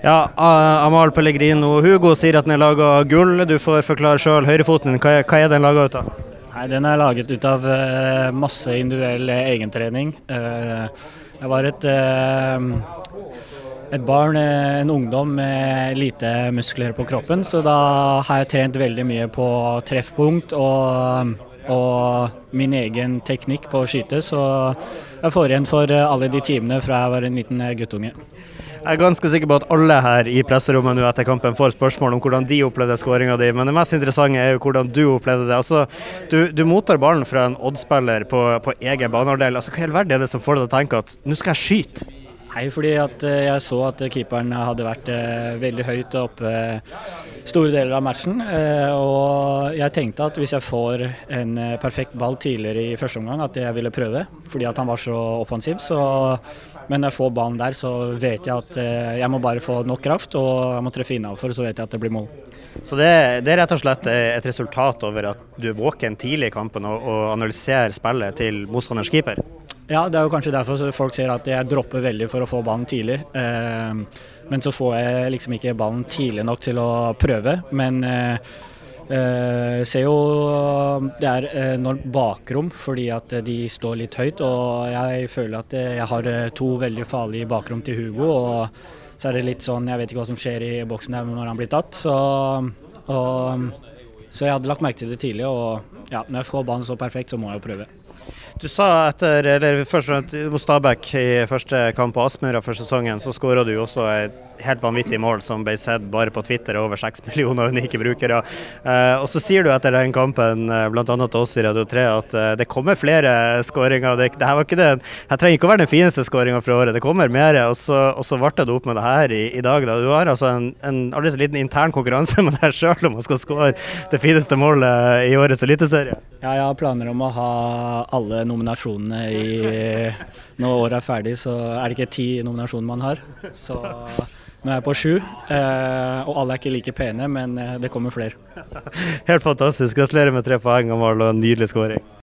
Ja, Amal Pellegrino Hugo sier at den er laga av gull. Du får forklare sjøl. Høyrefoten hva, hva er den laga ut av? Nei, Den er laget ut av uh, masse individuell egentrening. Uh, jeg var et, et barn, en ungdom med lite muskler på kroppen, så da har jeg trent veldig mye på treffpunkt og, og min egen teknikk på å skyte. Så jeg får igjen for alle de timene fra jeg var en liten guttunge. Jeg er ganske sikker på at alle her i presserommet nå etter kampen får spørsmål om hvordan de opplevde skåringa di, men det mest interessante er jo hvordan du opplevde det. Altså, du, du mottar ballen fra en Odd-spiller på, på, egen banehalvdel. Altså, hva i all verden er det som får deg til å tenke at nå skal jeg skyte? Nei, fordi eh, jeg så at keeperen hadde vært eh, veldig høyt oppe store deler av matchen. Eh, og jeg tenkte at hvis jeg får en perfekt ball tidligere i første omgang, at jeg ville prøve. Fordi at han var så offensiv. Så men når jeg får ballen der, så vet jeg at eh, jeg må bare få nok kraft, og jeg må treffe innafor, så vet jeg at det blir mål. Så det, det, er rett og slett et resultat over at du er våken tidlig i kampen og, og analyserer spillet til motstanders keeper? Ja, det er jo kanskje derfor folk ser at jeg dropper veldig for å få ballen tidlig. Eh, men så får jeg liksom ikke ballen tidlig nok til å prøve. Men Uh, ser jo det er enormt bakrom fordi at de står litt høyt. Og jeg føler at jeg har to veldig farlige bakrom til Hugo. Og så er det litt sånn, jeg vet ikke hva som skjer i boksen der når han blir tatt. Så, og, så jeg hadde lagt merke til det tidlig. Og ja, når jeg får ballen så perfekt, så må jeg jo prøve. Du sa etter, eller først mot Stabæk i første kamp på Aspmyra for sesongen, så skåra du også et helt vanvittig mål som ble sett bare på Twitter over seks millioner unike brukere. Eh, og så sier du etter den kampen, eh, bl.a. til oss i Radio 3, at eh, det kommer flere skåringer. Det, her var ikke det, her trenger ikke å være den fineste skåringa fra året, det kommer mer. Og så, og så varte du opp med det her i, i dag. Da. Du har altså en, en aldri så liten intern konkurranse med deg sjøl om å skal skåre det fineste målet i årets eliteserie. Ja, jeg har planer om å ha alle nominasjonene i Når året er ferdig, så er det ikke ti nominasjoner man har. Så nå er jeg på sju, eh, og alle er ikke like pene, men eh, det kommer flere. Helt fantastisk. Gratulerer med tre poeng og en nydelig skåring.